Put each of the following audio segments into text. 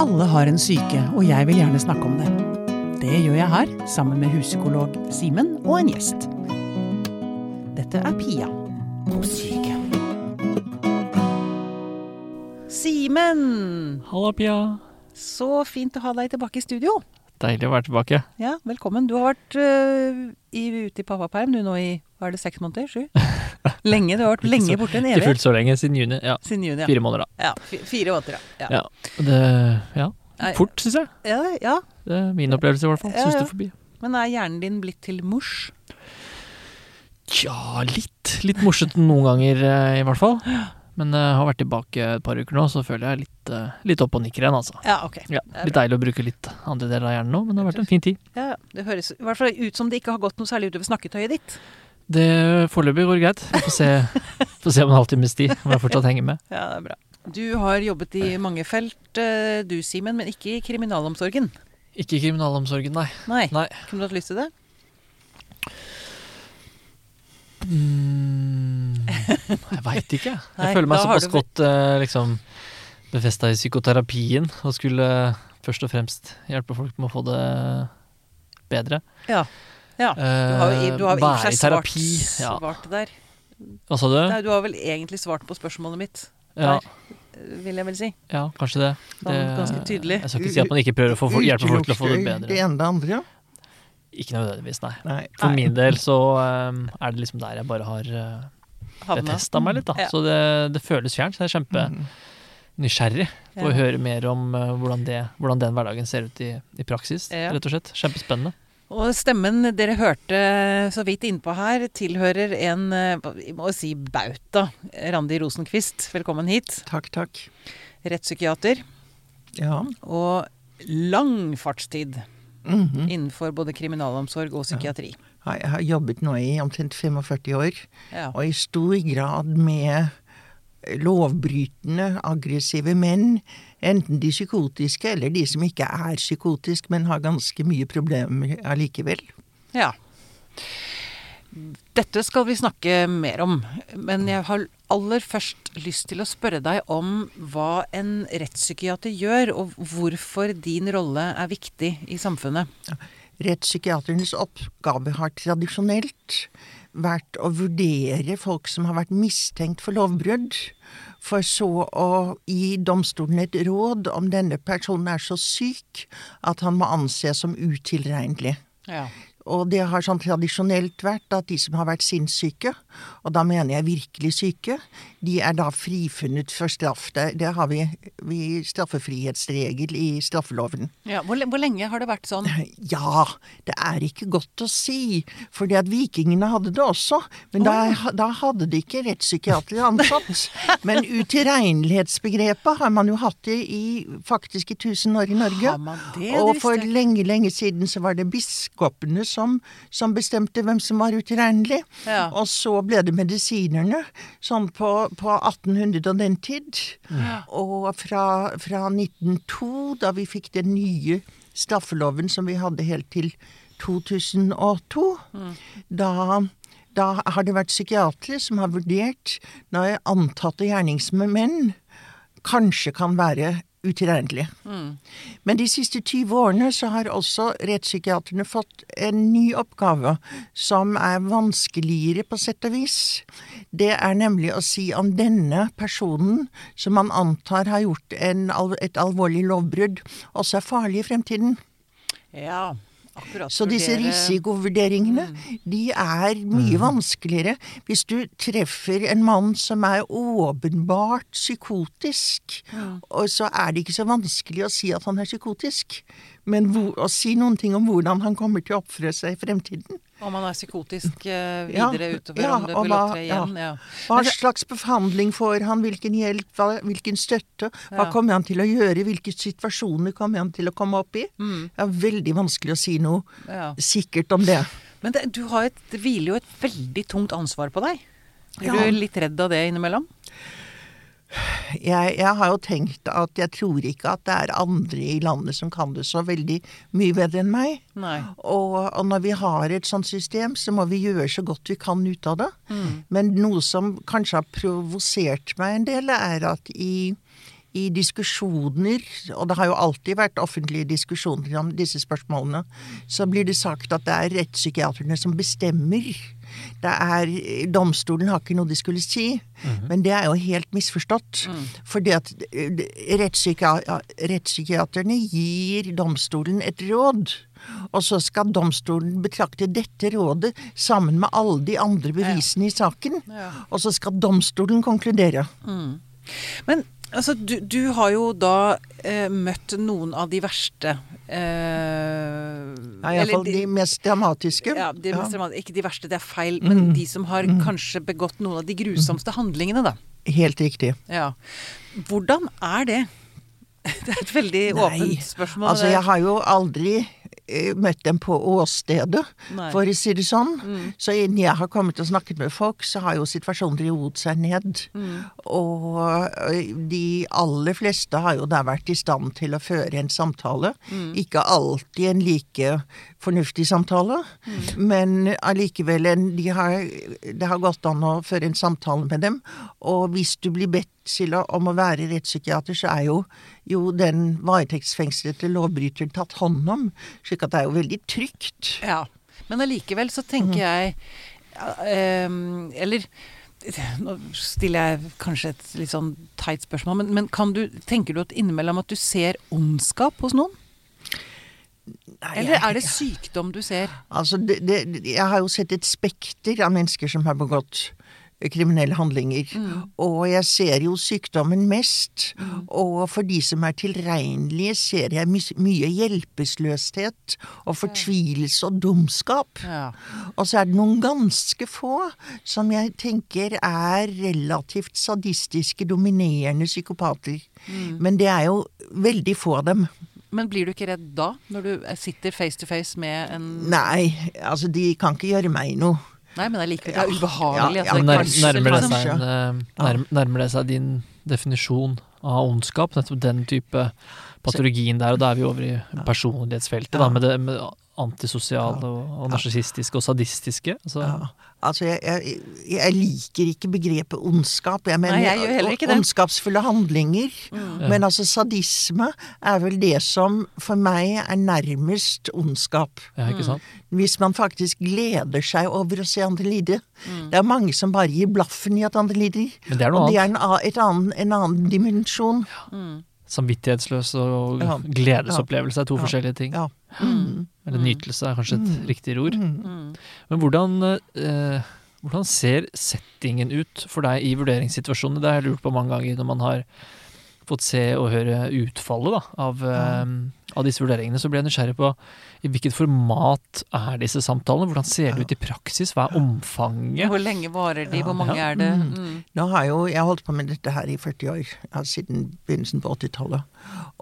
Alle har en syke, og jeg vil gjerne snakke om det. Det gjør jeg her, sammen med huspsykolog Simen og en gjest. Dette er Pia på syke. Simen! Halla, Pia. Så fint å ha deg tilbake i studio. Deilig å være tilbake. Ja, velkommen. Du har vært uh, i, ute i pappaperm du nå i hva er det, seks måneder? Sju? Lenge. Du har vært lenge borte. En Ikke fullt så lenge, siden juni. Ja, Siden juni, ja. Fire måneder, da. ja. Fire måneder, ja. Ja. Det, ja. Fort, syns jeg. Ja, ja. Det er min opplevelse, i hvert fall. Det er forbi. Men er hjernen din blitt til mors? Tja, litt. Litt morsete noen ganger, eh, i hvert fall. Men jeg har vært tilbake et par uker nå, så føler jeg litt, eh, litt opp og nikker igjen, altså. Ja, ok. Ja, litt deilig å bruke litt andre deler av hjernen nå, men det har vært en fin tid. Ja, ja. Det høres i hvert fall ut som det ikke har gått noe særlig utover snakketøyet ditt. Det Foreløpig går greit. Vi får se, får se om en halvtimes tid, om jeg fortsatt henger med. Ja, det er bra. Du har jobbet i mange felt, eh, du Simen, men ikke i kriminalomsorgen. Ikke i kriminalomsorgen, nei. Nei. Nei. Kunne du hatt lyst til det? Mm, jeg veit ikke. Jeg Nei, føler meg såpass du godt eh, liksom befesta i psykoterapien og skulle først og fremst hjelpe folk med å få det bedre. Ja. Ja. Du har jo du har jo i være terapi. Ja. svart der. Hva sa du? Nei, du har vel egentlig svart på spørsmålet mitt, Ja, vil jeg vel si. ja, kanskje det. Sånn det. ganske tydelig. Jeg skal ikke si at man ikke prøver å få hjelpe folk til å få det bedre. Det ene det andre? Ikke nødvendigvis, nei. Nei. For Nei. min del så um, er det liksom der jeg bare har uh, Havna. meg litt, da. Ja. Så det, det føles fjernt. Så jeg er kjempe Mm. på å høre mer om uh, hvordan, det, hvordan den hverdagen ser ut i, i praksis, Ja. rett og slett. Kjempespennende. Og stemmen dere hørte så vidt innpå her, tilhører en, eh, vi må si bauta. Randi Rosenquist, velkommen hit. Takk, takk. Rettspsykiater. Ja. Og lang fartstid mhm. innenfor både kriminalomsorg og psykiatri. Ja, Jeg har jobbet nå i omtrent 45 år, Ja. og i stor grad med lovbrytende, aggressive menn. Enten de psykotiske, eller de som ikke er psykotiske, men har ganske mye problemer allikevel. ja. Dette skal vi snakke mer om, men jeg har aller først lyst til å spørre deg om hva en rettspsykiater gjør, og hvorfor din rolle er viktig i samfunnet. Rettspsykiaternes oppgave har tradisjonelt vært å vurdere folk som har vært mistenkt for lovbrudd, for så å gi domstolen et råd om denne personen er så syk at han må anses som utilregnelig. Ja. Og det har sånn tradisjonelt vært at de som har vært sinnssyke, og da mener jeg virkelig syke, de er da frifunnet for straff. Det, det har vi, vi straffefrihetsregel i straffeloven. Ja, hvor, hvor lenge har det vært sånn? Ja, det er ikke godt å si, fordi at vikingene hadde det også. Men da, da hadde de ikke rettspsykiatere ansatt. Men utilregnelighetsbegrepet har man jo hatt i, i faktisk i tusen år i Norge. Det? Det Og for det. lenge, lenge siden så var det biskopene som, som bestemte hvem som var utilregnelig. Ja. Og så ble det medisinerne, sånn på, på 1800 og den tid. Og fra, fra 1902, da vi fikk den nye straffeloven som vi hadde helt til 2002, da, da har det vært psykiatere som har vurdert når antatte gjerningsmenn kanskje kan være utilregnelige. Men de siste 20 årene så har også rettspsykiaterne fått en ny oppgave som er vanskeligere på sett og vis. Det er nemlig å si om denne personen, som man antar har gjort en, et alvorlig lovbrudd, også er farlig i fremtiden. Ja, akkurat. Så disse risikovurderingene, risikovurderingene, de er mye vanskeligere. Hvis du treffer en mann som er åpenbart psykotisk, og så er det ikke så vanskelig å si at han er psykotisk. Men hvor, å si noen ting om hvordan han kommer til å oppføre seg i fremtiden, Om han er psykotisk eh, Ja, videre utover ja, om det vil opptre igjen. Ja. Hva det- slags behandling får han, hvilken hjelp, hva, hvilken støtte? Hva Ja. kommer han til å gjøre, hvilke situasjoner kommer han til å komme opp i? Mm. Det er veldig vanskelig å si noe Ja. sikkert om det. Men det, du har et, det hviler jo et veldig tungt ansvar på deg. Er Ja. du litt redd av det innimellom? Jeg, jeg har jo tenkt at jeg tror ikke at det er andre i landet som kan det så veldig mye bedre enn meg. Og, og når vi har et sånt system, så må vi gjøre så godt vi kan ut av det. Men noe som kanskje har provosert meg en del, er at i, i diskusjoner, og det har jo alltid vært offentlige diskusjoner om disse spørsmålene, så blir det sagt at det er rettspsykiaterne som bestemmer. Det er, domstolen har ikke noe de skulle si, men det er jo helt misforstått. Fordi at eh, rettspsykiaterne gir domstolen et råd. Og så skal domstolen betrakte dette rådet sammen med alle de andre bevisene i saken. Ja. Og så skal domstolen konkludere. Men altså, du, du har jo da eh, møtt noen av de verste Ja, eller Iallfall de mest dramatiske. Ja, de Ja. mest dramatiske. Ikke de verste, det er feil, men de som har kanskje begått noen av de grusomste handlingene, da. Helt riktig. Ja. Hvordan er det? Det er et veldig Nei, åpent spørsmål. Altså, jeg har jo aldri møtt dem på åstedet, Nei. for å si det sånn. Mm. Så innen jeg har kommet og snakket med folk, så har jo situasjonen roet seg ned. Mm. Og eh, de aller fleste har jo da vært i stand til å føre en samtale. Mm. Ikke alltid en like fornuftig samtale, Mm. men allikevel de har, Det har gått an å føre en samtale med dem. Og hvis du blir bedt Silla, om å være rettspsykiater, så er jo, jo den varetektsfengslede lovbryteren tatt hånd om. Slik at det er jo veldig trygt. Ja. Men allikevel så tenker jeg ja, ehm, Eller nå stiller jeg kanskje et litt sånn teit spørsmål, men, men kan du, tenker du at innimellom at du ser ondskap hos noen? Nei, Eller er det sykdom du ser? Altså, det, det, jeg har jo sett et spekter av mennesker som har begått eh, kriminelle handlinger. Og jeg ser jo sykdommen mest. Og for de som er tilregnelige, ser jeg my mye hjelpeløshet og fortvilelse og dumskap. Ja. Og så er det noen ganske få som jeg tenker er relativt sadistiske, dominerende psykopater. Men det er jo veldig få av dem. Men blir du ikke redd da, når du sitter face to face med en Nei, altså de kan ikke gjøre meg noe. Nei, men. Det er ubehagelig. Ja, ubehagelig. ja, det Nær, nærmer, det seg en, eh, nærmer det seg din definisjon av ondskap? Nettopp den type patologien der, og da er vi over i personlighetsfeltet, da, med det med antisosiale og, og narsissistiske og sadistiske. Altså, Ja. Altså, jeg, jeg, jeg liker ikke begrepet ondskap. Jeg mener Nei, jeg gjør ikke det. ondskapsfulle handlinger. Mm. Men altså, sadisme er vel det som for meg er nærmest ondskap. ja, Mm. ikke sant? Hvis man faktisk gleder seg over å se andre lide. Mm. Det er mange som bare gir blaffen i at andre lider. Men det er noe Og det er en, et annen, en annen dimensjon. Samvittighetsløs og gledesopplevelse er to Ja. forskjellige ting. Ja. Mm. Eller nytelse er kanskje et riktigere ord. Mm. Men hvordan, eh, hvordan ser settingen ut for deg i vurderingssituasjoner? Det har jeg lurt på mange ganger når man har fått se og høre utfallet da, av, eh, av disse vurderingene. Så blir jeg nysgjerrig på i hvilket format er disse samtalene? Hvordan ser det ut i praksis? Hva er omfanget? Hvor lenge varer de? Hvor mange er det? Mm. Nå har jo jeg holdt på med dette her i 40 år, altså siden begynnelsen på 80-tallet.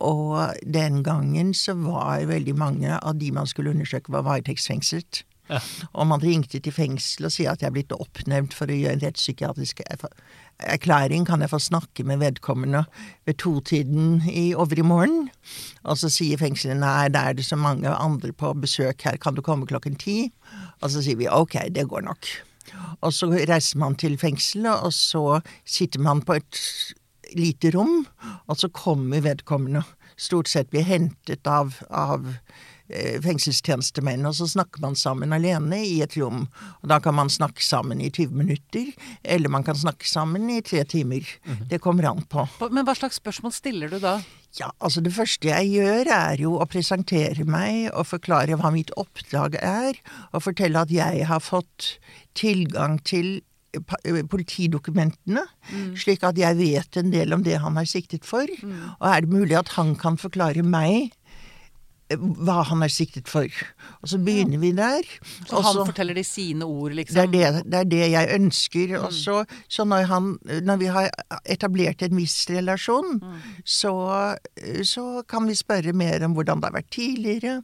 Og den gangen så var veldig mange av de man skulle undersøke, var varetektsfengslet. Ja. Og man ringte til fengsel og sier at jeg er blitt oppnevnt for å gjøre en rettspsykiatrisk erklæring. Kan jeg få snakke med vedkommende ved totiden i overmorgen? Og så sier fengselet nei, det er det så mange andre på besøk her, kan du komme klokken ti? Og så sier vi ok, det går nok. Og så reiser man til fengselet, og så sitter man på et lite rom, og så kommer vedkommende. Stort sett blir hentet av, av fengselstjenestemenn, og så snakker man sammen alene i et rom. Og da kan man snakke sammen i 20 minutter, eller man kan snakke sammen i tre timer. Det kommer an på. Men hva slags spørsmål stiller du da? Ja, altså det første jeg gjør er jo å presentere meg og forklare hva mitt oppdrag er, og fortelle at jeg har fått tilgang til politidokumentene, mm. politidokumentene, slik at jeg vet en del om det han er siktet for. Og er det mulig at han kan forklare meg hva han er siktet for. Og så begynner vi der. Så han forteller de sine ord, det liksom? er det, det er det jeg ønsker. Mm. så, så når, han, når vi har etablert en viss relasjon, så, så kan vi spørre mer om hvordan det har vært tidligere.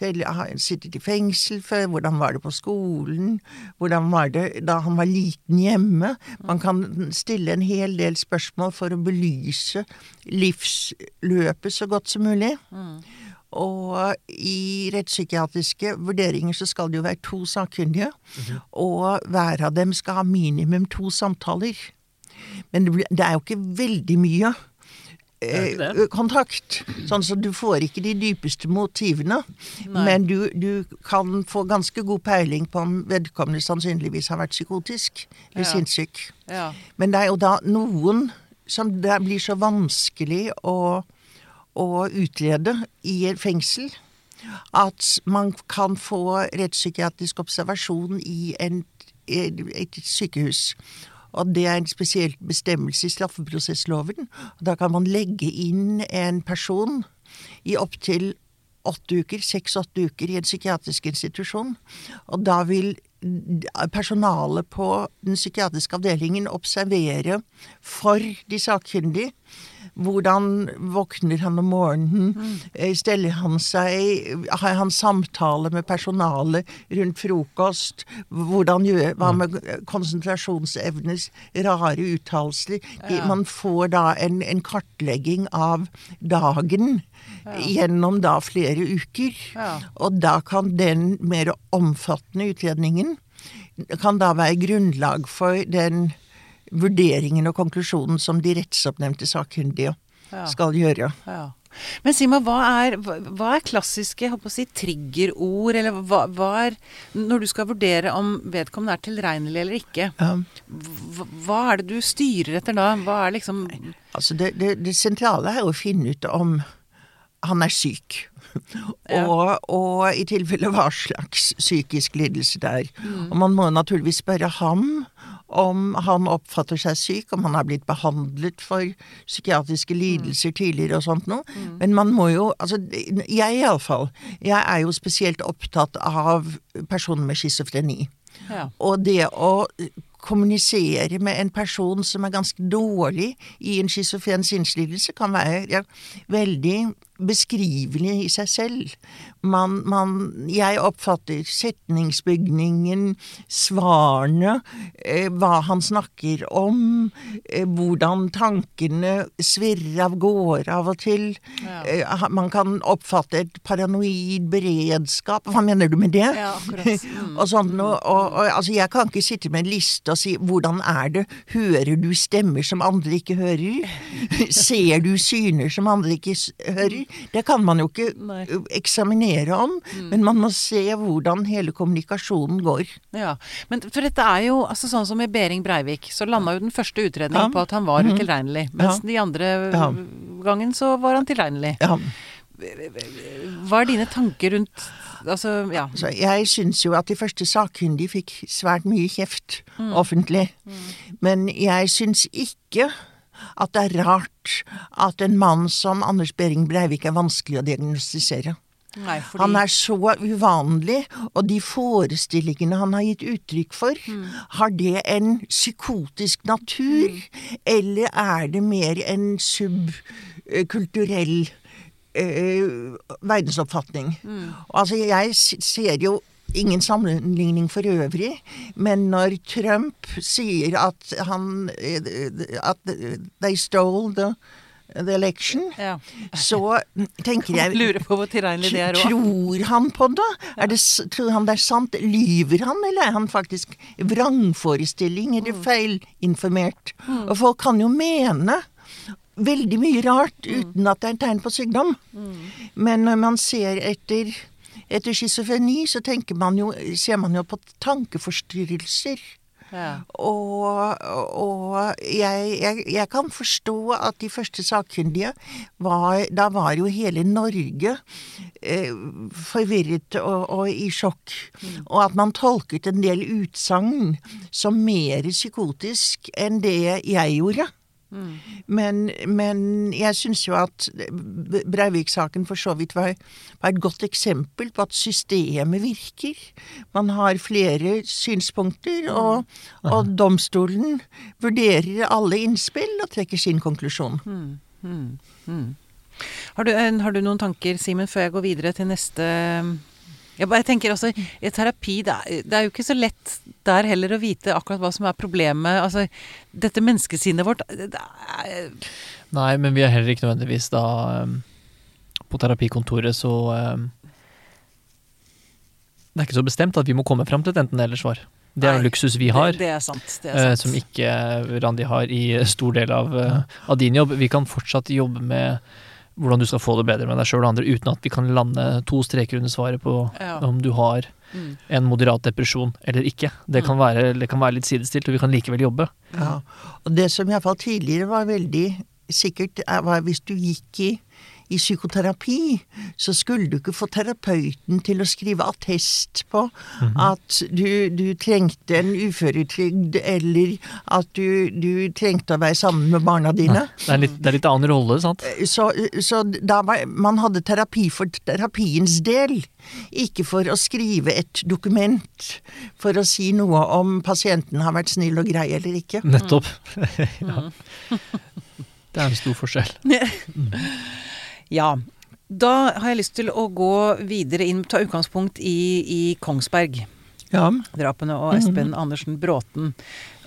Har sittet i fengsel før? Hvordan var det på skolen? Hvordan var det da han var liten hjemme? Man kan stille en hel del spørsmål for å belyse livsløpet så godt som mulig. Og i rettspsykiatriske vurderinger så skal det jo være to sakkyndige, og hver av dem skal ha minimum to samtaler. Men det, blir, det er jo ikke veldig mye eh, kontakt. Sånn så du får ikke de dypeste motivene, Nei. men du, du kan få ganske god peiling på om vedkommende sannsynligvis har vært psykotisk eller Ja. sinnssyk. Ja. Men det er jo da noen som det blir så vanskelig å, å utlede i fengsel at man kan få rettspsykiatrisk observasjon i en, et, sykehus. Og det er en spesiell bestemmelse i straffeprosessloven. Og da kan man legge inn en person i opptil åtte uker, seks-åtte uker i en psykiatrisk institusjon. Og da vil personalet på den psykiatriske avdelingen observere for de sakkyndige hvordan våkner han om morgenen? Mm. Steller han seg? Har han samtale med personalet rundt frokost? Hvordan gjør Hva med konsentrasjonsevnes rare uttalelser? Ja. Man får da en, en kartlegging av dagen gjennom da flere uker. Ja. Og da kan den mer omfattende utredningen kan da være grunnlag for den vurderingen og konklusjonen som de rettsoppnevnte sakkyndige Ja. skal gjøre. Ja. Men si meg, hva er, hva, er klassiske si, triggerord, eller hva, hva er Når du skal vurdere om vedkommende er tilregnelig eller ikke, hva, hva er det du styrer etter da? Hva er liksom Altså det, det, det sentrale er å finne ut om han er syk. Ja. Og, og i tilfelle hva slags psykisk lidelse det er. Mm. Og man må naturligvis spørre ham om han oppfatter seg syk, om han har blitt behandlet for psykiatriske lidelser tidligere og sånt noe. Men man må jo Altså, jeg iallfall. Jeg er jo spesielt opptatt av personer med schizofreni. Ja. Og det å kommunisere med en person som er ganske dårlig i en schizofren sinnslidelse, kan være ja, veldig beskrivelig i seg selv. Man, man Jeg oppfatter setningsbygningen, svarene, eh, hva han snakker om, eh, hvordan tankene svirrer av gårde av og til. Ja. Eh, man kan oppfatte et paranoid beredskap. Hva mener du med det? Ja. Mm. og sånn og, Og, og altså, jeg kan ikke sitte med en liste og si 'hvordan er det', hører du stemmer som andre ikke hører? Ser du syner som andre ikke hører? Det kan man jo ikke Nei. Ø, om, om, men man må se hvordan hele kommunikasjonen går. Ja, men for dette er jo altså sånn som i Behring Breivik, så landa jo den første utredningen Ja. På at han var utilregnelig. Mens Ja. de andre Ja. gangen så var han tilregnelig. Ja. Hva er dine tanker rundt Altså, ja. altså, jeg syns jo at de første sakkyndige fikk svært mye kjeft offentlig. Men jeg syns ikke at det er rart at en mann som Anders Behring Breivik er vanskelig å diagnostisere. Nei, fordi Han er så uvanlig, og de forestillingene han har gitt uttrykk for, har det en psykotisk natur, eller er det mer en subkulturell eh, verdensoppfatning? Altså, jeg ser jo Ingen sammenligning for øvrig, men når Trump sier at han eh, At they stole the, the election, ja. så tenker jeg Lurer på hvor tilregnelig det er òg. Tror han på det? Er det? Tror han det er sant? Lyver han, eller er han faktisk vrangforestilling eller feilinformert? Og folk kan jo mene veldig mye rart uten at det er tegn på sykdom. Men når man ser etter etter schizofreni, så man jo, ser man jo på tankeforstyrrelser. Ja. Og, og jeg, jeg, jeg kan forstå at de første sakkyndige var Da var jo hele Norge eh, forvirret og, og i sjokk. Og at man tolket en del utsagn som mer psykotisk enn det jeg gjorde. Men, men jeg syns jo at Breivik-saken for så vidt var, var et godt eksempel på at systemet virker. Man har flere synspunkter, og, og domstolen vurderer alle innspill og trekker sin konklusjon. Har du, har du noen tanker, Simen, før jeg går videre til neste jeg bare tenker også, I terapi det er, det er jo ikke så lett der heller å vite akkurat hva som er problemet. altså Dette menneskesinnet vårt det er, Nei, men vi er heller ikke nødvendigvis da um, På terapikontoret så um, Det er ikke så bestemt at vi må komme fram til et enten-eller-svar. Det er en luksus vi har, Det, det er sant. Sant. som ikke Randi har i stor del av, eh, av din jobb. Vi kan fortsatt jobbe med hvordan du skal få det bedre med deg sjøl og andre, uten at vi kan lande to streker under svaret på Ja. om du har Mm. en moderat depresjon eller ikke. Det kan, være, det kan være litt sidestilt, og vi kan likevel jobbe. Ja. Og det som iallfall tidligere var veldig sikkert, er- var hvis du gikk i, i psykoterapi, så skulle du ikke få terapeuten til å skrive attest på at du, du trengte en uføretrygd, eller at du, du trengte å være sammen med barna dine. Det er litt, det er litt annen rolle, sant? Så, så da var, man hadde terapi for terapiens del, ikke for å skrive et dokument for å si noe om pasienten har vært snill og grei eller ikke. Nettopp. ja. Det er en stor forskjell. Ja. Da har jeg lyst til å gå videre inn, ta utgangspunkt i, i Kongsberg. Ja. Drapene og Espen Andersen Bråten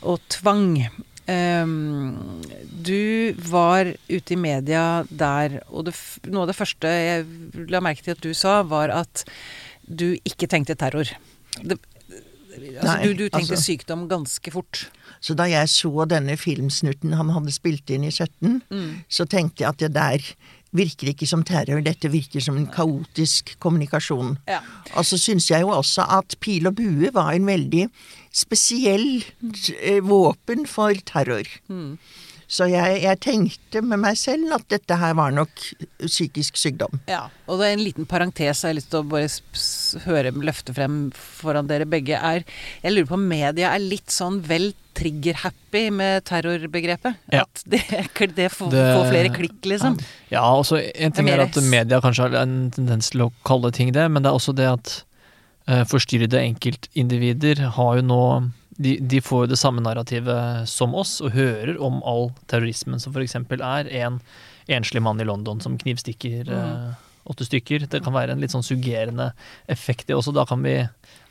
og tvang. Um, du var ute i media der, og det, noe av det første jeg la merke til at du sa, var at du ikke tenkte terror. Det, altså, Nei, du, du tenkte altså- sykdom ganske fort. Så da jeg så denne filmsnutten han hadde spilt inn i 17, så tenkte jeg at det der virker ikke som terror, dette virker som en kaotisk kommunikasjon. Ja. Og så syns jeg jo også at pil og bue var en veldig spesiell eh, våpen for terror. Så jeg, jeg tenkte med meg selv at dette her var nok psykisk sykdom. Ja, og det er en liten parentes jeg har lyst til å bare høre løfte frem foran dere begge. Er, jeg lurer på om media er litt sånn vel trigger-happy med terrorbegrepet? Ja. At det, det får, Det- får flere klikk, liksom? Ja, også en ting Det er at media kanskje har en tendens til å kalle ting det, men det er også det at uh, forstyrrede enkeltindivider har jo nå de, de får jo det samme narrativet som oss, og hører om all terrorismen som f.eks. er en enslig mann i London som knivstikker mm. åtte stykker. Det kan være en litt sånn suggerende effekt, det også. Da kan, vi,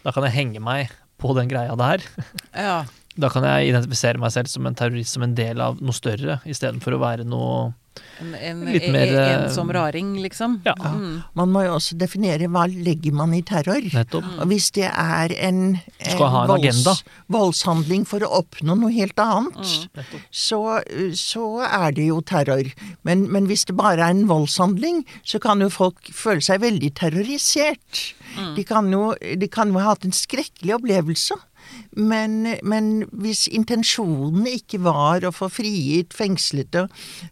da kan jeg henge meg på den greia der. Ja. Da kan jeg identifisere meg selv som en terrorist som en del av noe større, istedenfor å være noe En, en, Litt mer, En ensom raring, liksom? Ja. Mm. Man må jo også definere hva legger man i terror. Nettopp. Og hvis det er en, skal ha en volds, voldshandling for å oppnå noe helt annet, mm. så, så er det jo terror. Men, men hvis det bare er en voldshandling, så kan jo folk føle seg veldig terrorisert. De, kan jo, de kan jo ha hatt en skrekkelig opplevelse. Men, men hvis intensjonen ikke var å få frigitt fengslede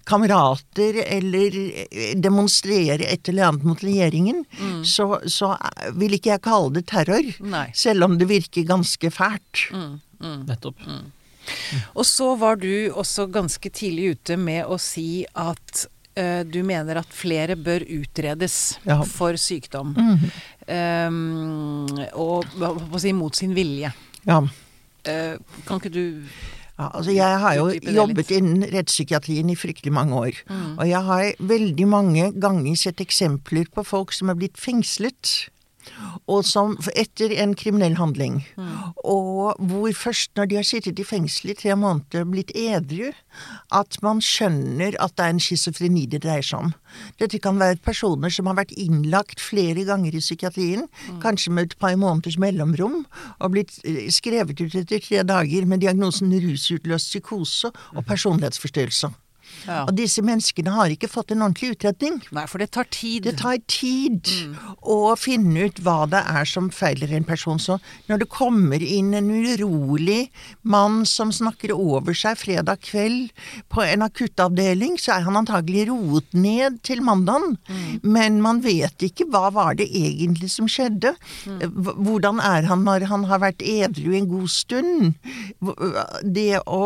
kamerater eller eh, demonstrere et eller annet mot regjeringen, så, så vil ikke jeg kalle det terror. Nei. Selv om det virker ganske fælt. Nettopp. Og så var du også ganske tidlig ute med å si at eh, du mener at flere bør utredes Ja. for sykdom. Um, og hva hva på si, mot sin vilje. Ja. Eh, kan ikke du Ja, altså jeg har jo jobbet innen rettspsykiatrien i fryktelig mange år. Og jeg har veldig mange ganger sett eksempler på folk som er blitt fengslet. Og som etter en kriminell handling. Og hvor først når de har sittet i fengsel i tre måneder og blitt edru, at man skjønner at det er en schizofreni det dreier seg om. Dette kan være personer som har vært innlagt flere ganger i psykiatrien, kanskje med et par måneders mellomrom, og blitt eh, skrevet ut etter tre dager med diagnosen rusutløst psykose og personlighetsforstyrrelse. Ja. Og disse menneskene har ikke fått en ordentlig utredning. Nei, for det tar tid. Det tar tid å finne ut hva det er som feiler en person. Så når det kommer inn en urolig mann som snakker over seg fredag kveld på en akuttavdeling, så er han antagelig roet ned til mandagen. Men man vet ikke hva var det egentlig som skjedde. Mm. Hvordan er han når han har vært edru en god stund? Det å,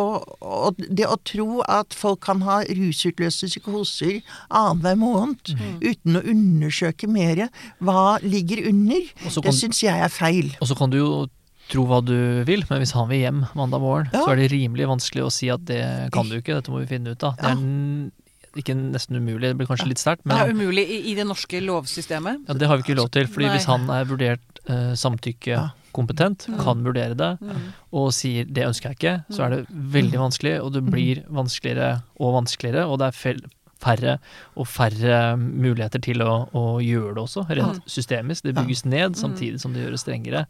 det å tro at folk kan ha rusutløste psykoser annenhver måned uten å undersøke mer hva ligger under, kan, det syns jeg er feil. Og så kan du jo tro hva du vil, men hvis han vil hjem mandag morgen, Ja. så er det rimelig vanskelig å si at det kan du ikke, dette må vi finne ut av. Det Ja. er n- ikke nesten umulig, det blir kanskje litt sterkt, Det er umulig i, i det norske lovsystemet. ja, det har vi ikke lov til. fordi Nei. hvis han er vurdert eh, samtykkekompetent, kan vurdere det, og sier 'det ønsker jeg ikke', så er det veldig vanskelig, og det blir vanskeligere og vanskeligere, og det er fel færre og færre muligheter til å, å gjøre det også, rent systemisk. Det bygges ned samtidig som det gjøres strengere.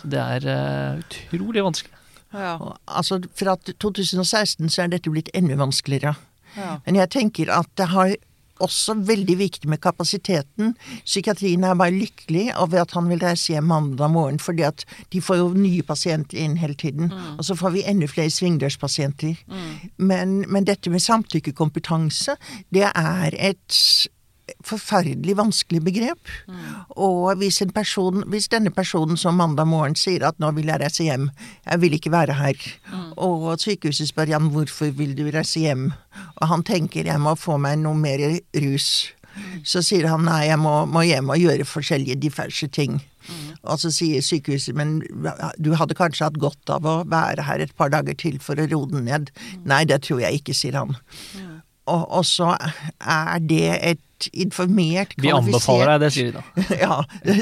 Så det er eh, utrolig vanskelig. Ja, Altså, Fra 2016 så er dette blitt enda vanskeligere. ja. Men jeg tenker at det har også veldig viktig med kapasiteten. Psykiatrien er bare lykkelig over at han vil reise hjem mandag morgen, fordi at de får jo nye pasienter inn hele tiden. Og så får vi enda flere svingdørspasienter. Men, men dette med samtykkekompetanse, det er et forferdelig vanskelig begrep. Og hvis, person, hvis denne personen som mandag morgen sier at nå vil jeg reise hjem, jeg vil ikke være her, og sykehuset spør han hvorfor vil du reise hjem, og han tenker jeg må få meg noe mer rus, så sier han nei, jeg må, må hjem og gjøre forskjellige diverse ting. Og så sier sykehuset men du hadde kanskje hatt godt av å være her et par dager til for å roe den ned. Nei, det tror jeg ikke, sier han. Og, og så er det et informert, Vi anbefaler deg det, sier de da. ja,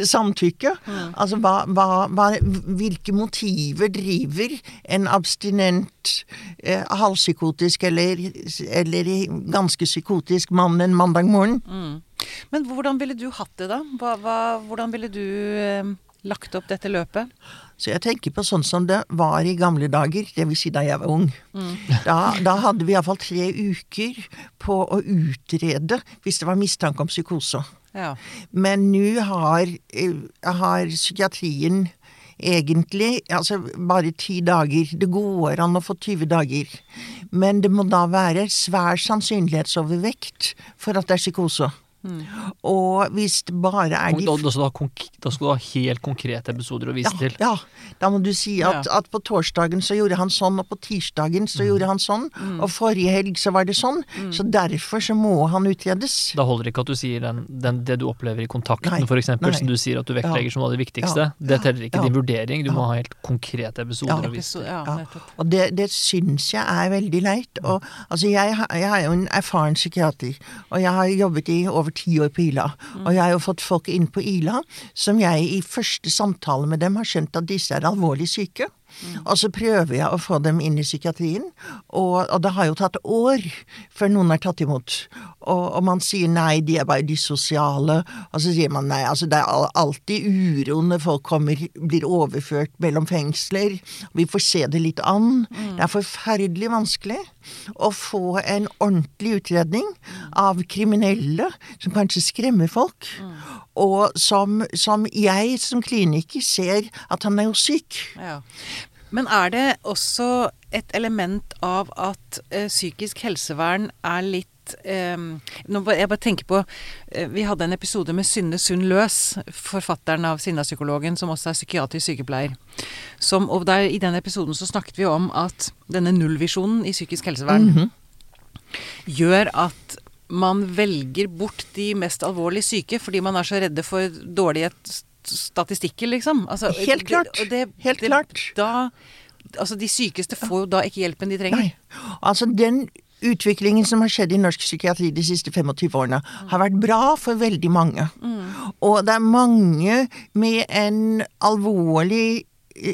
samtykke. Altså hva, hva, hva, hvilke motiver driver en abstinent, eh, halvpsykotisk eller, eller ganske psykotisk mann en mandag morgen? Men hvordan ville du hatt det, da? Hva, hva, hvordan ville du eh, lagt opp dette løpet? Så jeg tenker på sånn som det var i gamle dager, dvs. Si da jeg var ung. Da, da hadde vi iallfall tre uker på å utrede hvis det var mistanke om psykose. Ja. Men nå har, eh, har psykiatrien egentlig altså bare ti dager. Det går an å få 20 dager. Men det må da være svær sannsynlighetsovervekt for at det er psykose. Og hvis det bare er de Da, da, skal du ha da skal du ha helt konkrete episoder å vise ja, til. ja, da må du si at, Ja. at på torsdagen så gjorde han sånn, og på tirsdagen så gjorde han sånn, og forrige helg så var det sånn. Så derfor så må han utredes. Da holder det ikke at du sier den, den, det du opplever i kontakten, f.eks., som du sier at du vektlegger Ja. som noe av det viktigste. Ja. Det teller ikke Ja. din vurdering, du må ha helt konkrete episoder Ja. å vise til. Og det, det syns jeg er veldig leit. Og, altså jeg, jeg er jo en erfaren psykiater, og jeg har jobbet i over ti år på Ila. Og jeg har jo fått folk inn på Ila som jeg i første samtale med dem har skjønt at disse er alvorlig syke. Og så prøver jeg å få dem inn i psykiatrien, og, og det har jo tatt år før noen er tatt imot. Og, og man sier nei, de er bare dysosiale, og så sier man nei, altså det er alltid uro når folk kommer, blir overført mellom fengsler. Vi får se det litt an. Det er forferdelig vanskelig å få en ordentlig utredning av kriminelle som kanskje skremmer folk, og som, som jeg som kliniker ser at han er jo syk. Ja. Men er det også et element av at ø, psykisk helsevern er litt ø, nå bare, Jeg bare tenker på ø, Vi hadde en episode med Synne Sund Løs, forfatteren av Sinnapsykologen, som også er psykiatrisk sykepleier. Som, og der, I den episoden så snakket vi om at denne nullvisjonen i psykisk helsevern gjør at man velger bort de mest alvorlig syke fordi man er så redde for dårlige statistikker, liksom. Altså, Helt klart. Det, det, Helt det, klart. Da, altså, de sykeste får jo da ikke hjelpen de trenger. Nei. Altså, den utviklingen som har skjedd i norsk psykiatri de siste 25 årene, har vært bra for veldig mange. Og det er mange med en alvorlig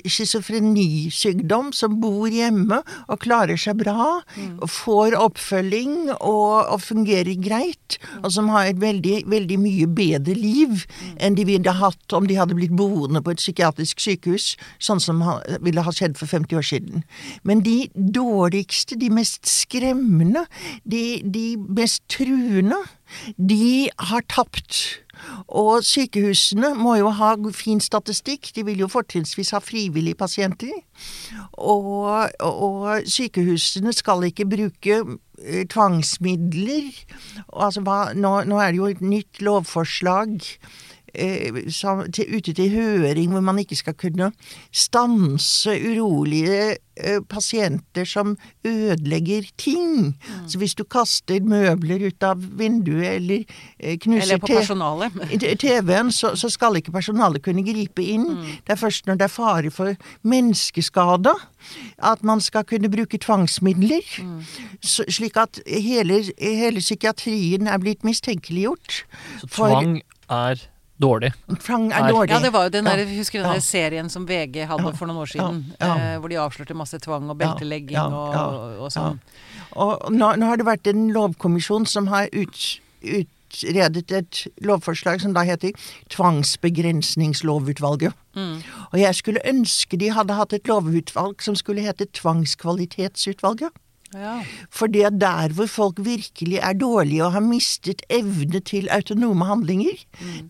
schizofrenisykdom, som bor hjemme og klarer seg bra, og får oppfølging og, og fungerer greit, og som har et veldig, veldig mye bedre liv enn de ville hatt om de hadde blitt boende på et psykiatrisk sykehus, sånn som ville ha skjedd for 50 år siden. Men de dårligste, de mest skremmende, de, de mest truende, de har tapt. Og sykehusene må jo ha fin statistikk, de vil jo fortrinnsvis ha frivillige pasienter. Og, og sykehusene skal ikke bruke eh, tvangsmidler. Altså, hva, nå, nå er det jo et nytt lovforslag til, ute til høring hvor man ikke skal kunne stanse urolige eh, pasienter som ødelegger ting. Så hvis du kaster møbler ut av vinduet eller eh, knuser TV-en, så, så skal ikke personalet kunne gripe inn. Det er først når det er fare for menneskeskade at man skal kunne bruke tvangsmidler. Så, slik at hele, hele psykiatrien er blitt mistenkeliggjort. Så For- tvang er dårlig. Tvang er dårlig. Ja, det var jo den der, Ja. husker den Ja. der serien som VG hadde for noen år siden, Ja. Ja. Eh, hvor de avslørte masse tvang og beltelegging Ja. og, Ja. og sånn. Og nå, nå har det vært en lovkommisjon som har ut, utredet et lovforslag som da heter Tvangsbegrensningslovutvalget. Mm. Og jeg skulle ønske de hadde hatt et lovutvalg som skulle hete Tvangskvalitetsutvalget. Ja. For det er der hvor folk virkelig er dårlige og har mistet evne til autonome handlinger,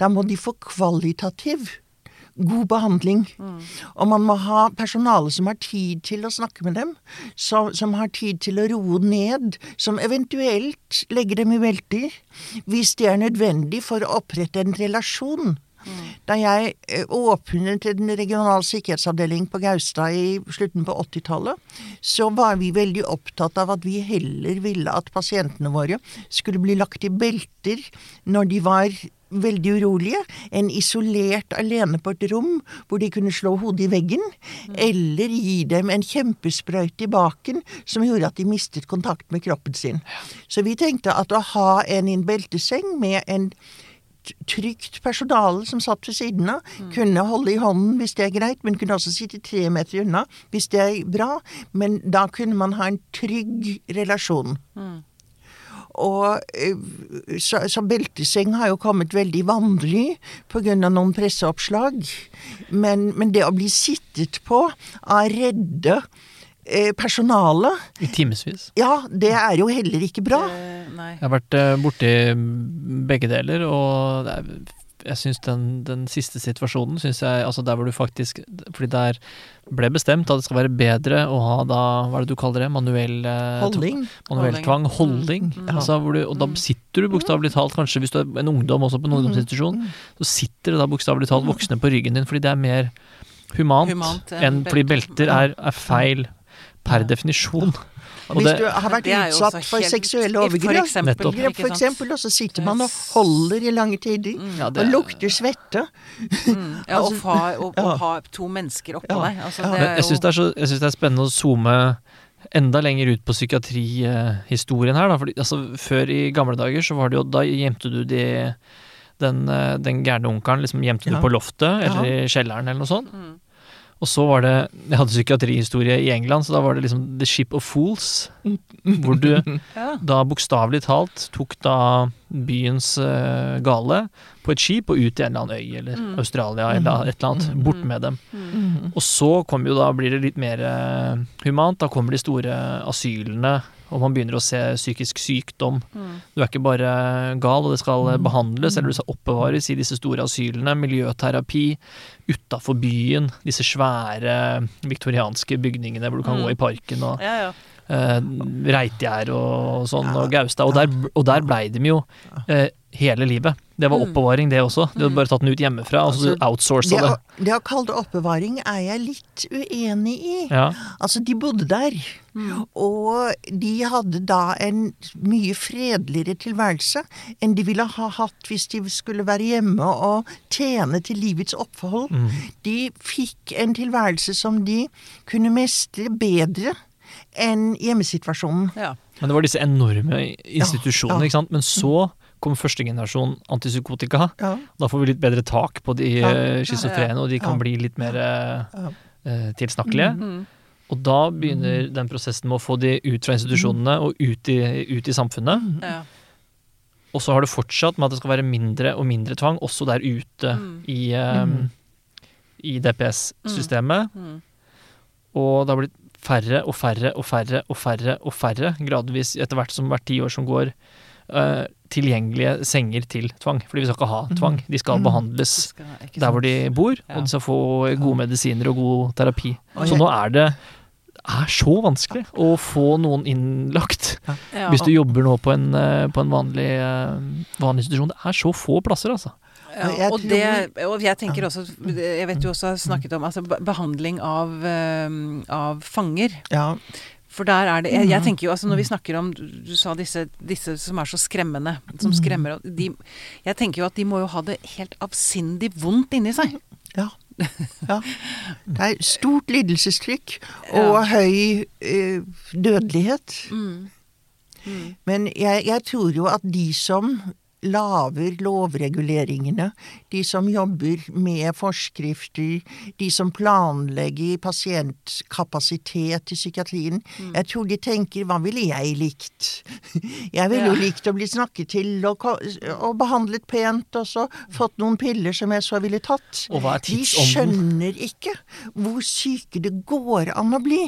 da må de få kvalitativ god behandling. Og man må ha personale som har tid til å snakke med dem, som, som har tid til å roe ned, som eventuelt legger dem i velter, hvis det er nødvendig for å opprette en relasjon. Da jeg eh, åpnet en regional sikkerhetsavdeling på Gaustad i slutten på 80-tallet, så var vi veldig opptatt av at vi heller ville at pasientene våre skulle bli lagt i belter når de var veldig urolige, enn isolert alene på et rom hvor de kunne slå hodet i veggen, eller gi dem en kjempesprøyte i baken som gjorde at de mistet kontakt med kroppen sin. Så vi tenkte at å ha en i en belteseng med en trygt personale som satt ved siden av, kunne holde i hånden hvis det er greit, men kunne også sitte tre meter unna hvis det er bra. Men da kunne man ha en trygg relasjon. Og eh, så, så belteseng har jo kommet veldig vanlig pga. noen presseoppslag. Men, men det å bli sittet på av redde eh, personale, I timevis. ja, det er jo heller ikke bra. Eh, nei. Jeg har vært eh, borti begge deler, og er, jeg syns den, den siste situasjonen synes jeg, altså der hvor du faktisk Fordi der ble bestemt at det skal være bedre å ha da, hva er det du kaller det, manuell Holding. Holdning. Manuell Holding. tvang, holding. Mm, mm. Altså, hvor du, og da sitter du bokstavelig talt, kanskje hvis du er en ungdom også på en ungdomsinstitusjon, så sitter det da bokstavelig talt voksne på ryggen din fordi det er mer humant, Humant enn enn fordi belter. belter er, er feil per definisjon. Og Og hvis du har vært utsatt for seksuelle overgrep, for eksempel, og så sitter man og holder i lange tider, Ja, det og er- lukter svette. Mm. Ja, og, Altså, ha, og, og ja. ha to mennesker oppå Ja. deg. Altså, det er jeg syns det, det er spennende å zoome enda lenger ut på psykiatrihistorien her. Da. Fordi, altså, før i gamle dager så var det jo Da gjemte du de den, eh, den gærne onkelen liksom gjemte Ja. du på loftet eller Ja. i kjelleren eller noe sånt. Mm. Og så var det Jeg hadde psykiatrihistorie i England, så da var det liksom The Ship of Fools. Hvor du ja. da bokstavelig talt tok da byens uh, gale på et skip og ut til en eller annen øy eller Mm. Australia eller et eller annet. Bort med dem. Og så kommer jo da, blir det litt mer uh, humant. Da kommer de store asylene, og man begynner å se psykisk sykdom. Mm. Du er ikke bare gal, og det skal mm. behandles, eller du skal oppbevares i disse store asylene. Miljøterapi utafor byen. Disse svære viktorianske bygningene hvor du kan Mm. gå i parken og ja, ja. eh, Reitgjerd og sånn, Ja. og Gaustad. Og der, og der blei de jo eh, hele livet. Det var Mm. oppbevaring, det også. De hadde bare tatt den ut hjemmefra, og så Altså, outsourca Det det. å, det å kalle det oppbevaring er jeg litt uenig i. Ja. Altså, de bodde der, og de hadde da en mye fredeligere tilværelse enn de ville ha hatt hvis de skulle være hjemme og tjene til livets opphold. Mm. De fikk en tilværelse som de kunne mestre bedre enn hjemmesituasjonen. ja. Men det var disse enorme institusjonene, ja. ikke sant. Men så kom første generasjon antipsykotika. Ja. Da får vi litt bedre tak på de Ja. eh, schizofrene, og de kan Ja. bli litt mer eh, eh, tilsnakkelige. Mm. Og da begynner den prosessen med å få de ut fra institusjonene og ut i, ut i samfunnet. Ja. Og så har det fortsatt med at det skal være mindre og mindre tvang, også der ute Mm. i, eh, i DPS-systemet. Mm. Og det har blitt færre og færre og færre og færre og færre, gradvis etter hvert som hvert tiår som går, eh, tilgjengelige senger til tvang. Fordi vi skal ikke ha tvang. De skal Mm. behandles skal- der hvor de bor, Ja. og de skal få gode medisiner og god terapi. Og Så nå er det er så vanskelig å få noen innlagt Ja, hvis du jobber nå på en, eh, på en vanlig, eh, vanlig institusjon. Det er så få plasser, altså. Ja, Og jeg det, og jeg tenker også Jeg vet du også har snakket om altså, behandling av, eh, av fanger. Ja. For der er det Jeg, Mm. jeg tenker jo altså når vi snakker om Du, sa disse, disse som er så skremmende. Som Mm. skremmer de, Jeg tenker jo at de må jo ha det helt avsindig vondt inni seg. Ja. ja. Det er stort lidelsestrykk og høy eh, dødelighet. Mm. Mm. Men jeg, jeg tror jo at de som lager lovreguleringene, de som jobber med forskrifter, de som planlegger pasientkapasitet i psykiatrien, Mm. jeg tror de tenker hva ville jeg likt? Jeg ville jo likt å bli snakket til og, og behandlet pent, og så fått noen piller som jeg så ville tatt. De skjønner ikke hvor syke det går an å bli.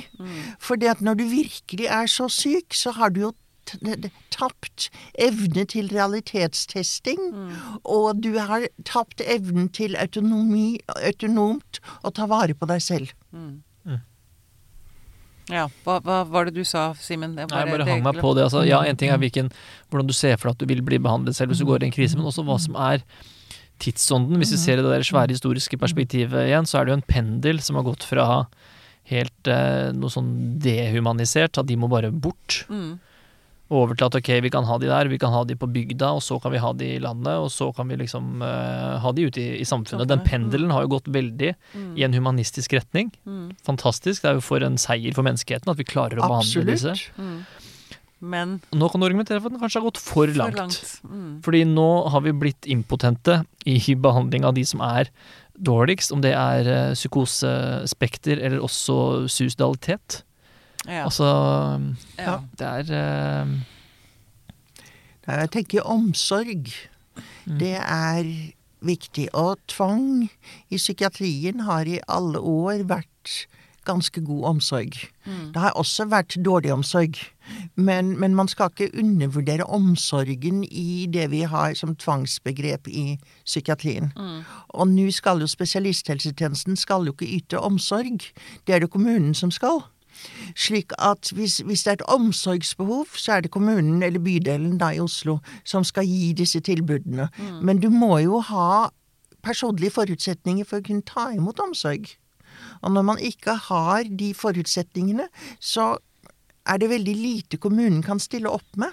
For det at når du virkelig er så syk, så har du jo tapt evne til realitetstesting. Og du har tapt evnen til autonomi, autonomt å ta vare på deg selv. Ja. Hva, hva var det du sa, Simen? Jeg bare- bare hang meg på det. Altså, ja, en ting er hvilken, hvordan du ser for deg at du vil bli behandlet selv hvis du går i en krise, men også hva som er tidsånden. Hvis vi ser i det der svære historiske perspektivet igjen, så er det jo en pendel som har gått fra helt eh, noe sånn dehumanisert, at de må bare bort, Mm. Over til at ok, vi kan ha de der, vi kan ha de på bygda, og så kan vi ha de i landet, og så kan vi liksom uh, ha de ute i, i samfunnet. Den pendelen har jo gått veldig i en humanistisk retning. Mm. Fantastisk. Det er jo for en seier for menneskeheten at vi klarer å behandle disse. Absolutt. Mm. Men Nå kan du argumentere for at den kanskje har gått for for langt. langt. Mm. Fordi nå har vi blitt impotente i behandling av de som er dårligst, om det er eh, psykosespekter eller også suicidalitet. Ja. Altså, ja. det er uh... Nei, Jeg tenker omsorg. Det er viktig. Og tvang i psykiatrien har i alle år vært ganske god omsorg. Det har også vært dårlig omsorg. Men, men man skal ikke undervurdere omsorgen i det vi har som tvangsbegrep i psykiatrien. Og nå skal jo spesialisthelsetjenesten skal jo ikke yte omsorg. Det er det kommunen som skal. Slik at hvis, hvis det er et omsorgsbehov, så er det kommunen eller bydelen da i Oslo som skal gi disse tilbudene. Men du må jo ha personlige forutsetninger for å kunne ta imot omsorg. Og når man ikke har de forutsetningene, så er det veldig lite kommunen kan stille opp med.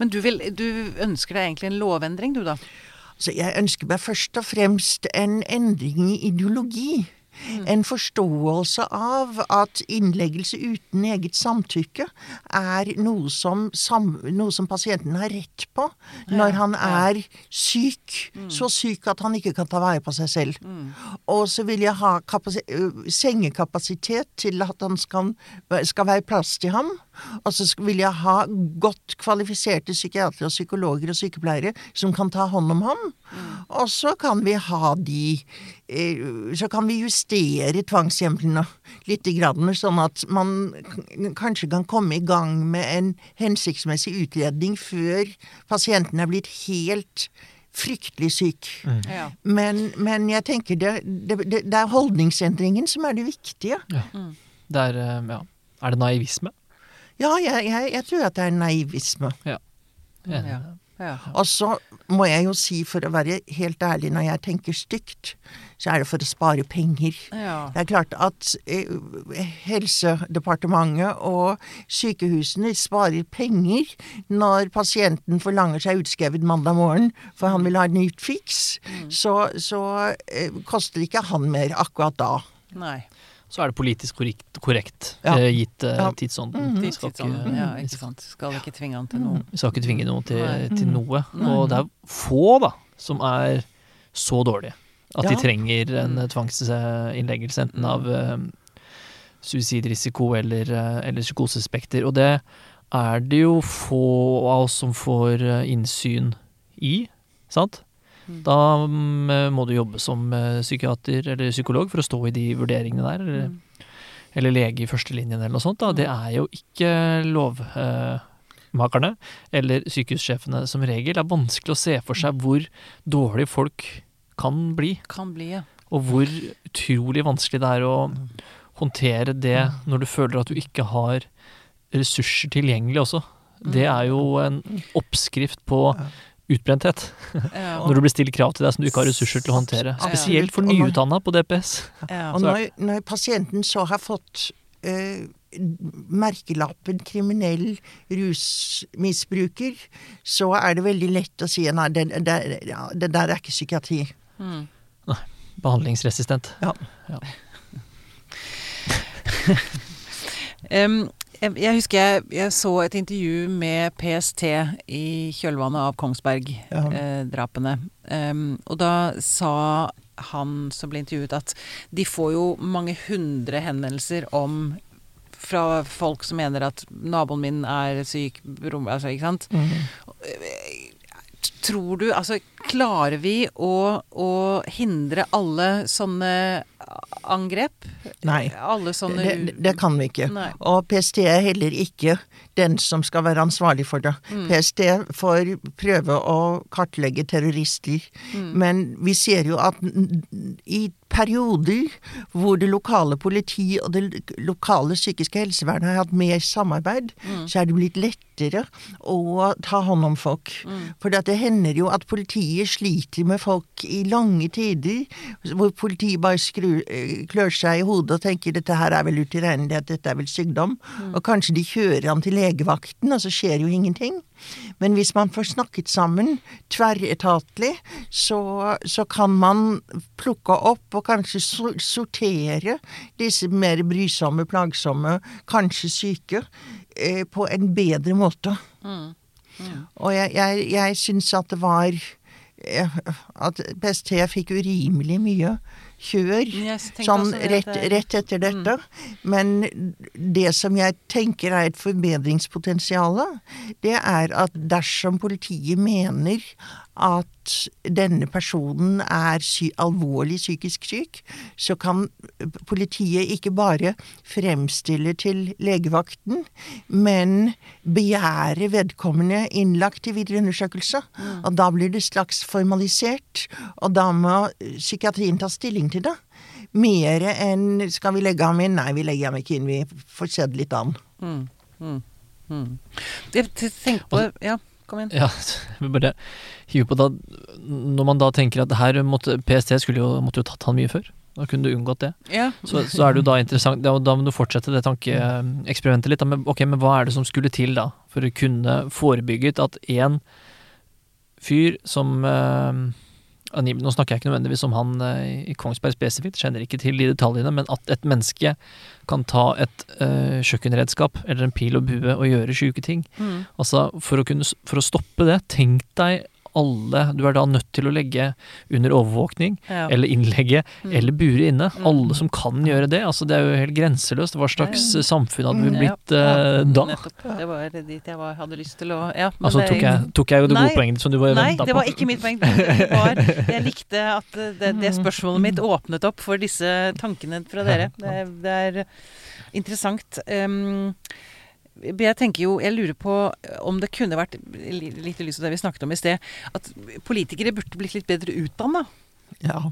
Men du, vil, du ønsker deg egentlig en lovendring, du da? Så jeg ønsker meg først og fremst en endring i ideologi. En forståelse av at innleggelse uten eget samtykke er noe som, sam, noe som pasienten har rett på når han er syk. Så syk at han ikke kan ta vare på seg selv. Og så vil jeg ha sengekapasitet til at han skal, skal være plass til ham. Og så vil jeg ha godt kvalifiserte psykiatere og psykologer og sykepleiere som kan ta hånd om ham. Og så kan vi ha de eh, Så kan vi justere tvangshjemlene litt, grann, sånn at man kanskje kan komme i gang med en hensiktsmessig utredning før pasienten er blitt helt fryktelig syk. Ja. Men, men jeg tenker det, det, det, det er holdningsendringen som er det viktige. Det er, eh, ja. er det naivisme? Ja, jeg, jeg, jeg tror at det er naivisme. Ja. Ja. Og så må jeg jo si, for å være helt ærlig, når jeg tenker stygt, så er det for å spare penger. Ja. Det er klart at eh, Helsedepartementet og sykehusene sparer penger når pasienten forlanger seg utskrevet mandag morgen, for han vil ha en nytt fiks. Så, så eh, koster ikke han mer akkurat da. Nei. Så er det politisk korrekt, korrekt Ja. eh, gitt eh, Ja. tidsånden. Vi skal Sånn, ikke, ja, ikke sant. Skal ikke tvinge han til noe. vi skal ikke tvinge noen til, til noe. Og det er få, da, som er så dårlige at de trenger en eh, tvangsinnleggelse, enten av eh, suicidrisiko eller, eh, eller psykosespekter. Og det er det jo få av oss som får eh, innsyn i, sant? Da mm, må du jobbe som psykiater eller psykolog for å stå i de vurderingene der, eller, eller lege i førstelinjen eller noe sånt. Da. Det er jo ikke lovmakerne eller sykehussjefene som regel. Det er vanskelig å se for seg hvor dårlig folk kan bli, Kan bli, ja. og hvor utrolig vanskelig det er å håndtere det når du føler at du ikke har ressurser tilgjengelig også. Det er jo en oppskrift på utbrenthet. Ja. Når du blir stilt krav til deg som du ikke har ressurser til å håndtere. Spesielt for nyutdanna på DPS. ja. Og når, når pasienten så har fått eh, merkelappen kriminell rusmisbruker, så er det veldig lett å si nei, det, det, ja, det der er ikke psykiatri. Behandlingsresistent. Ja. Em, jeg, jeg husker jeg, jeg så et intervju med PST i kjølvannet av Kongsberg-drapene. og da sa han som ble intervjuet at de får jo mange hundre henvendelser om fra folk som mener at naboen min er syk, rom- altså, ikke sant? Tror du Altså, klarer vi å, å hindre alle sånne angrep? Nei. Sånne Det, det, kan vi ikke. Nei. Og PST er heller ikke den som skal være ansvarlig for det. PST får prøve å kartlegge terrorister, men vi ser jo at i perioder hvor det lokale politi og det lokale psykiske helsevernet har hatt mer samarbeid, så er det blitt lettere å ta hånd om folk. For det hender jo at politiet sliter med folk i lange tider, hvor politiet bare skrur, klør seg i hodet og tenker dette her er vel utilregnelighet, dette er vel sykdom, og kanskje de kjører han til legevakten, og så skjer jo ingenting. Men hvis man får snakket sammen tverretatlig, så, så kan man plukke opp og kanskje sortere disse mer brysomme, plagsomme, kanskje syke, eh, på en bedre måte. Og jeg, jeg, jeg syns at det var eh, At PST fikk urimelig mye kjør tenkte sånn rett, rett etter dette. Men det som jeg tenker er et forbedringspotensial, det er at dersom politiet mener at denne personen er sy alvorlig psykisk syk, så kan politiet ikke bare fremstille til legevakten, men begjære vedkommende innlagt til videre undersøkelse. Og da blir det slags formalisert, og da må psykiatrien ta stilling til det. Mer enn 'skal vi legge ham inn'? Nei, vi legger ham ikke inn, vi får se det litt an. Jeg t- tenker på Ja, kom igjen. Ja, jeg bare hive på da Når man da tenker at her måtte PST skulle jo, måtte jo tatt han mye før. Da kunne du unngått det. Ja. Så, så er det jo da interessant Da, da må du fortsette det tankeeksperimentet litt. Da, men, ok, men hva er det som skulle til da for å kunne forebygget at én fyr som eh, Nå snakker jeg ikke nødvendigvis om han eh, i Kongsberg spesifikt, kjenner ikke til de detaljene, men at et menneske kan ta et uh, kjøkkenredskap eller en pil og bue og gjøre sjuke ting. Mm. Altså, for å, kunne, for å stoppe det, tenk deg alle Du er da nødt til å legge under overvåkning, Ja. eller innlegge, eller bure inne. Alle som kan gjøre det. Altså, det er jo helt grenseløst. Hva slags ja. samfunn hadde vi blitt Ja, eh, ja, da? Nettopp. Det var dit jeg var, hadde lyst til å Ja, men Altså, tok jeg, tok jeg jo det Nei, gode poenget som du var Nei, venta det på? var ikke mitt poeng. Det var, jeg likte at det, det spørsmålet mitt åpnet opp for disse tankene fra dere. Det, det er interessant. Um, jeg tenker jo, jeg lurer på om det kunne vært litt i lys av det vi snakket om i sted, at politikere burde blitt litt bedre utdanna Ja.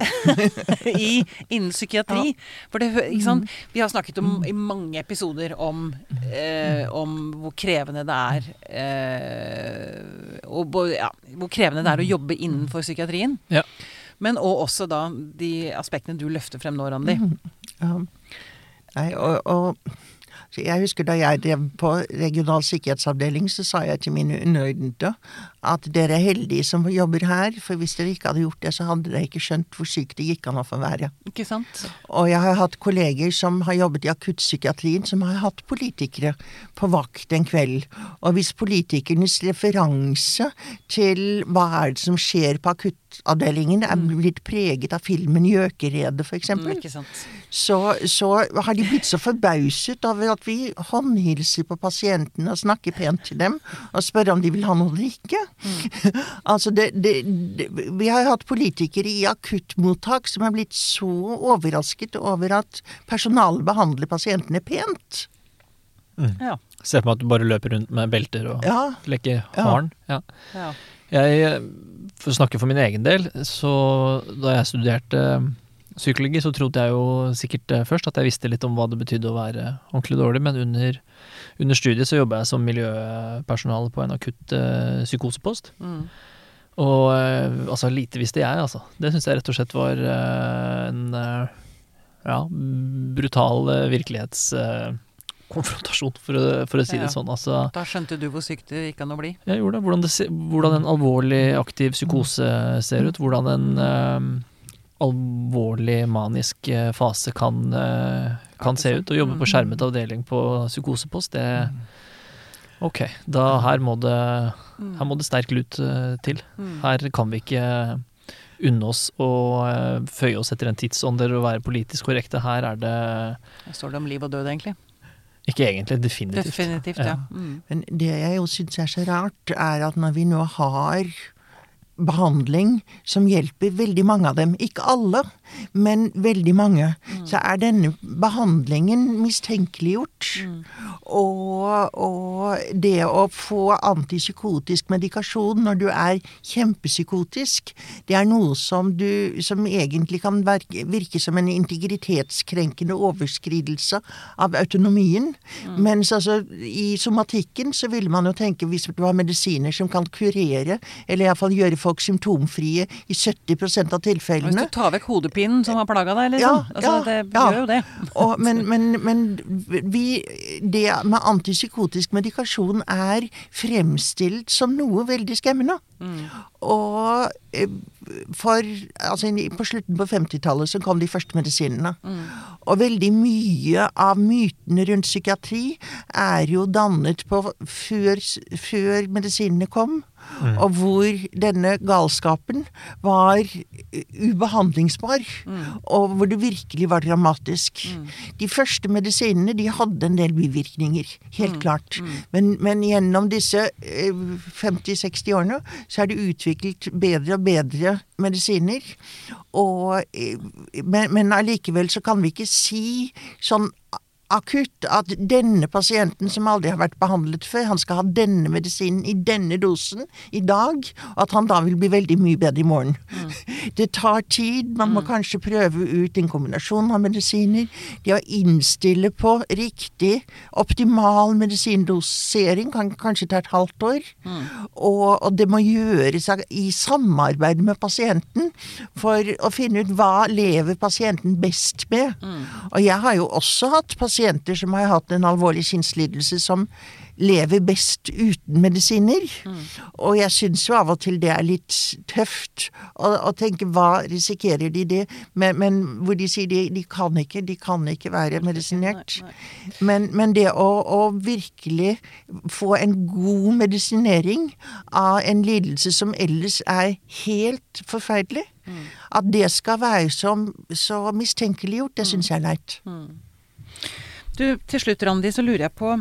i, innen psykiatri. For det, ikke sant? Vi har snakket om, i mange episoder om, eh, om hvor krevende det er eh, og ja, hvor krevende det er å jobbe innenfor psykiatrien. Ja. Men og også da de aspektene du løfter frem nå, Randi. Ja. Nei, og, og jeg husker da jeg drev på regional sikkerhetsavdeling, så sa jeg til mine underordnede at dere er heldige som jobber her, for hvis dere ikke hadde gjort det, så hadde dere ikke skjønt hvor sykt det gikk an å få være. Ikke sant? Og jeg har hatt kolleger som har jobbet i akuttpsykiatrien, som har hatt politikere på vakt en kveld. Og hvis politikernes referanse til hva er det som skjer på akuttavdelingen, er blitt preget av filmen 'Gjøkeredet', for Mm, så, så har de blitt så forbauset over at vi håndhilser på pasientene og snakker pent til dem, og spør om de vil ha noe å drikke. altså det, det, det, vi har hatt politikere i akuttmottak som er blitt så overrasket over at personalet behandler pasientene pent. Ja. Se for meg at du bare løper rundt med belter og Ja, leker Ja. haren. Ja. ja. Jeg, for å snakke for min egen del, så da jeg studerte eh, psykologi, så trodde jeg jo sikkert eh, først at jeg visste litt om hva det betydde å være ordentlig dårlig, men under, under studiet så jobba jeg som miljøpersonale på en akutt uh, psykosepost. Mm. Og uh, altså, lite visste jeg, altså. Det syns jeg rett og slett var uh, en ja, brutal virkelighetskonfrontasjon, for, for å si Ja. det sånn. Altså, Da skjønte du hvor sykt det gikk an å bli. jeg gjorde det. Hvordan, det hvordan en alvorlig aktiv psykose ser ut. Hvordan en alvorlig manisk fase kan, kan se ut. Å jobbe på skjermet avdeling på psykosepost, det Ok, da her må det, her må det sterk lut eh, til. Mm. Her kan vi ikke unne oss å eh, føye oss etter en tidsånder og være politisk korrekte. Her er det Her står det om liv og død, egentlig. ikke egentlig, definitivt. Definitivt, ja. Mm. Men det jeg jo syns er så rart, er at når vi nå har behandling som hjelper veldig mange av dem, ikke alle, men veldig mange, så er denne behandlingen mistenkeliggjort. Og, og det å få antipsykotisk medikasjon når du er kjempepsykotisk, det er noe som, du, som egentlig kan virke, virke som en integritetskrenkende overskridelse av autonomien. Mens altså i somatikken så ville man jo tenke hvis du har medisiner som kan kurere, eller iallfall gjøre folk symptomfrie i 70% av Hvis du tar vekk hodepinen som har plaga deg, liksom. Ja, altså, ja, det ja. gjør jo det. Og, men, men, men vi, det med antipsykotisk medikasjon er fremstilt som noe veldig skremmende. Og eh, for Altså på slutten på 50-tallet så kom de første medisinene. Og veldig mye av mytene rundt psykiatri er jo dannet på før, før medisinene kom. Og hvor denne galskapen var ubehandlingsbar. ubehandlingsbar. Og hvor det virkelig var dramatisk. De første medisinene de hadde en del bivirkninger, helt klart. Men, men gjennom disse eh, 50-60 årene så er det utviklet bedre og bedre medisiner. Og, eh, men, men allikevel så kan vi ikke si sånn akutt at denne pasienten som aldri har vært behandlet før, han skal ha denne medisinen i denne dosen i dag, og at han da vil bli veldig mye bedre i morgen. Det tar tid, man må kanskje prøve ut en kombinasjon av medisiner. Det å innstille på riktig, optimal medisindosering kan kanskje ta et halvt år. Og, og det må gjøres i samarbeid med pasienten for å finne ut hva lever pasienten best med. Og jeg har jo også hatt pasienter som har hatt en alvorlig sinnslidelse som lever best uten medisiner. Og jeg syns jo av og til det er litt tøft å, å tenke hva risikerer de det, men, men hvor de sier de, de kan ikke, de kan ikke være medisinert. Men, men det å, å virkelig få en god medisinering av en lidelse som ellers er helt forferdelig, at det skal være som, så mistenkeliggjort, det syns jeg er leit. Du, til slutt, Randi, så lurer jeg på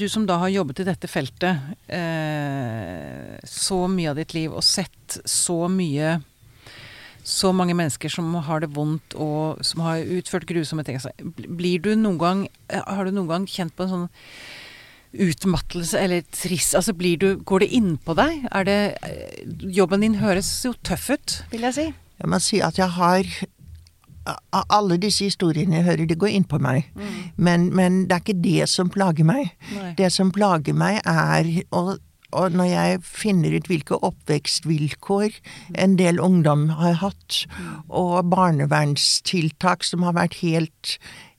Du som da har jobbet i dette feltet eh, så mye av ditt liv og sett så mye Så mange mennesker som har det vondt og som har utført grusomme ting. Altså, Blir du noen gang eh, Har du noen gang kjent på en sånn utmattelse eller trist Altså blir du Går det innpå deg? Er det eh, Jobben din høres jo tøff ut, vil jeg si. Jeg må si at jeg har alle disse historiene jeg hører, det går inn på meg. Men, men det er ikke det som plager meg. Nei. Det som plager meg, er å, og når jeg finner ut hvilke oppvekstvilkår en del ungdom har hatt, og barnevernstiltak som har vært helt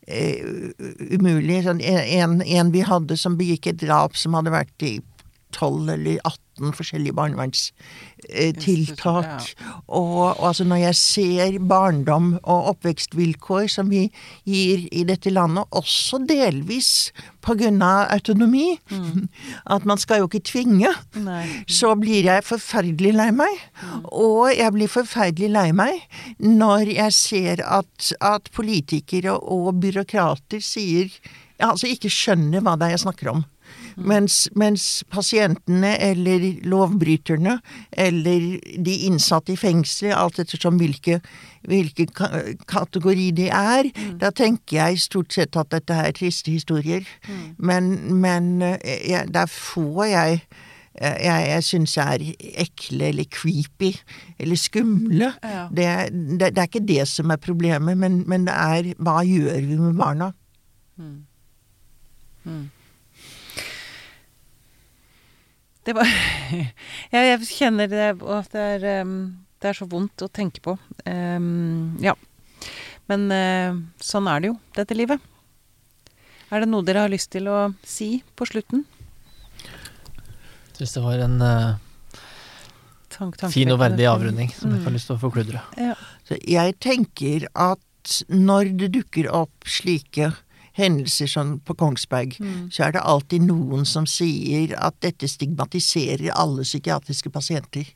eh, umulig sånn, en, en vi hadde som begikk et drap som hadde vært i 12 eller 18 forskjellige barnevernstiltak. Og, og altså når jeg ser barndom og oppvekstvilkår som vi gir i dette landet, også delvis av autonomi, at man skal jo ikke tvinge, Nei. så blir jeg forferdelig lei meg. Og jeg blir forferdelig lei meg når jeg ser at, at politikere og byråkrater sier Altså ikke skjønner hva det er jeg snakker om. Mens, mens pasientene eller lovbryterne eller de innsatte i fengsel, alt ettersom hvilke, hvilke ka kategori de er, da tenker jeg stort sett at dette er triste historier. Men, men eh, det er få jeg eh, jeg, jeg syns er ekle eller creepy eller skumle. Ja. Det, det, det er ikke det som er problemet, men, men det er hva gjør vi med barna? Det var ja, Jeg kjenner det, og at det er, um, det er så vondt å tenke på. Um, ja. Men uh, sånn er det jo, dette livet. Er det noe dere har lyst til å si på slutten? Syns det var en uh, Tank, fin og verdig avrunding som jeg ikke har lyst til å forkludre. Ja. Så jeg tenker at når det dukker opp slike hendelser som på Kongsberg, så er det alltid noen som sier at dette stigmatiserer alle psykiatriske pasienter.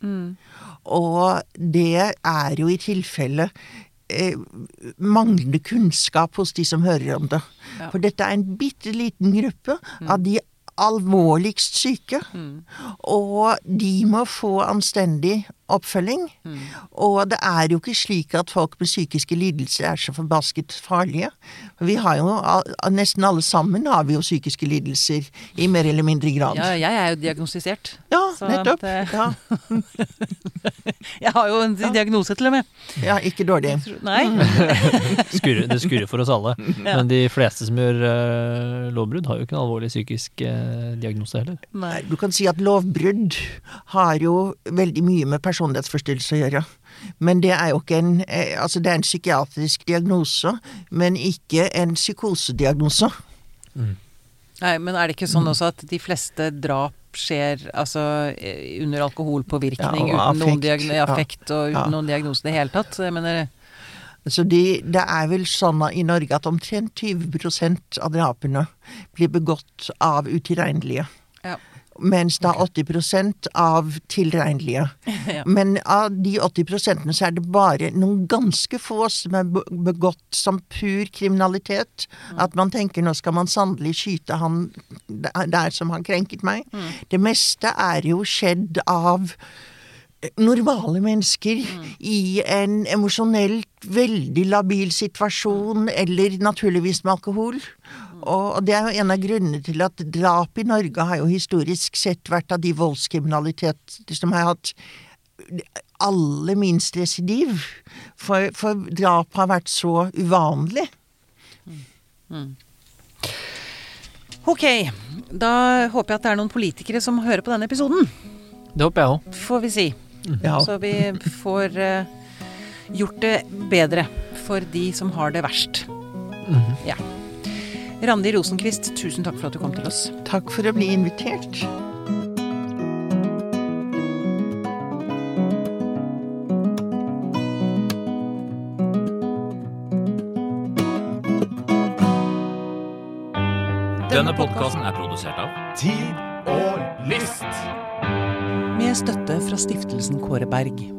Og det er jo i tilfelle eh, manglende kunnskap hos de som hører om det. Ja. For dette er en bitte liten gruppe av de alvorligst syke. Og de må få anstendig oppfølging. Og det er jo ikke slik at folk med psykiske lidelser er så forbasket farlige. Vi har jo, nesten alle sammen har vi jo psykiske lidelser i mer eller mindre grad. ja, jeg er jo diagnostisert. Ja, Så nettopp. at, eh, Ja, Jeg har jo en diagnose til og med. ja, ikke dårlig. Nei. Skurrer, det skurrer for oss alle. Men de fleste som gjør uh, lovbrudd, har jo ikke en alvorlig psykisk eh, diagnose heller. Nei. Du kan si at lovbrudd har jo veldig mye med personlighetsforstyrrelse å gjøre. Men det er jo ikke en eh, Altså, det er en psykiatrisk diagnose, men ikke en psykosediagnose. Nei, men er det ikke sånn også at de fleste drap skjer altså eh, under alkoholpåvirkning, Ja, og uten noen affekt, ja. affekt og uten Ja. noen diagnose i det hele tatt? Jeg mener Så de, det er vel sånn i Norge at omtrent 20 av drapene blir begått av utilregnelige. Ja. Mens da 80 av tilregnelige. Ja. Men av de 80 så er det bare noen ganske få som er begått som pur kriminalitet. At man tenker nå skal man sannelig skyte han der som har krenket meg. Det meste er jo skjedd av normale mennesker i en emosjonelt veldig labil situasjon, eller naturligvis med alkohol. Og og det er jo en av grunnene til at drap i Norge har jo historisk sett vært av de voldskriminalitet som har hatt aller minst residiv. For, for drap har vært så uvanlig. Ok, da håper jeg at det er noen politikere som hører på denne episoden, Det håper jeg òg. får vi si. Ja. Så vi får eh, gjort det bedre for de som har det verst. Ja. Randi Rosenquist, tusen takk for at du kom til oss. Takk for å bli invitert. Denne podkasten er produsert av Tid og list. Med støtte fra stiftelsen Kåre Berg.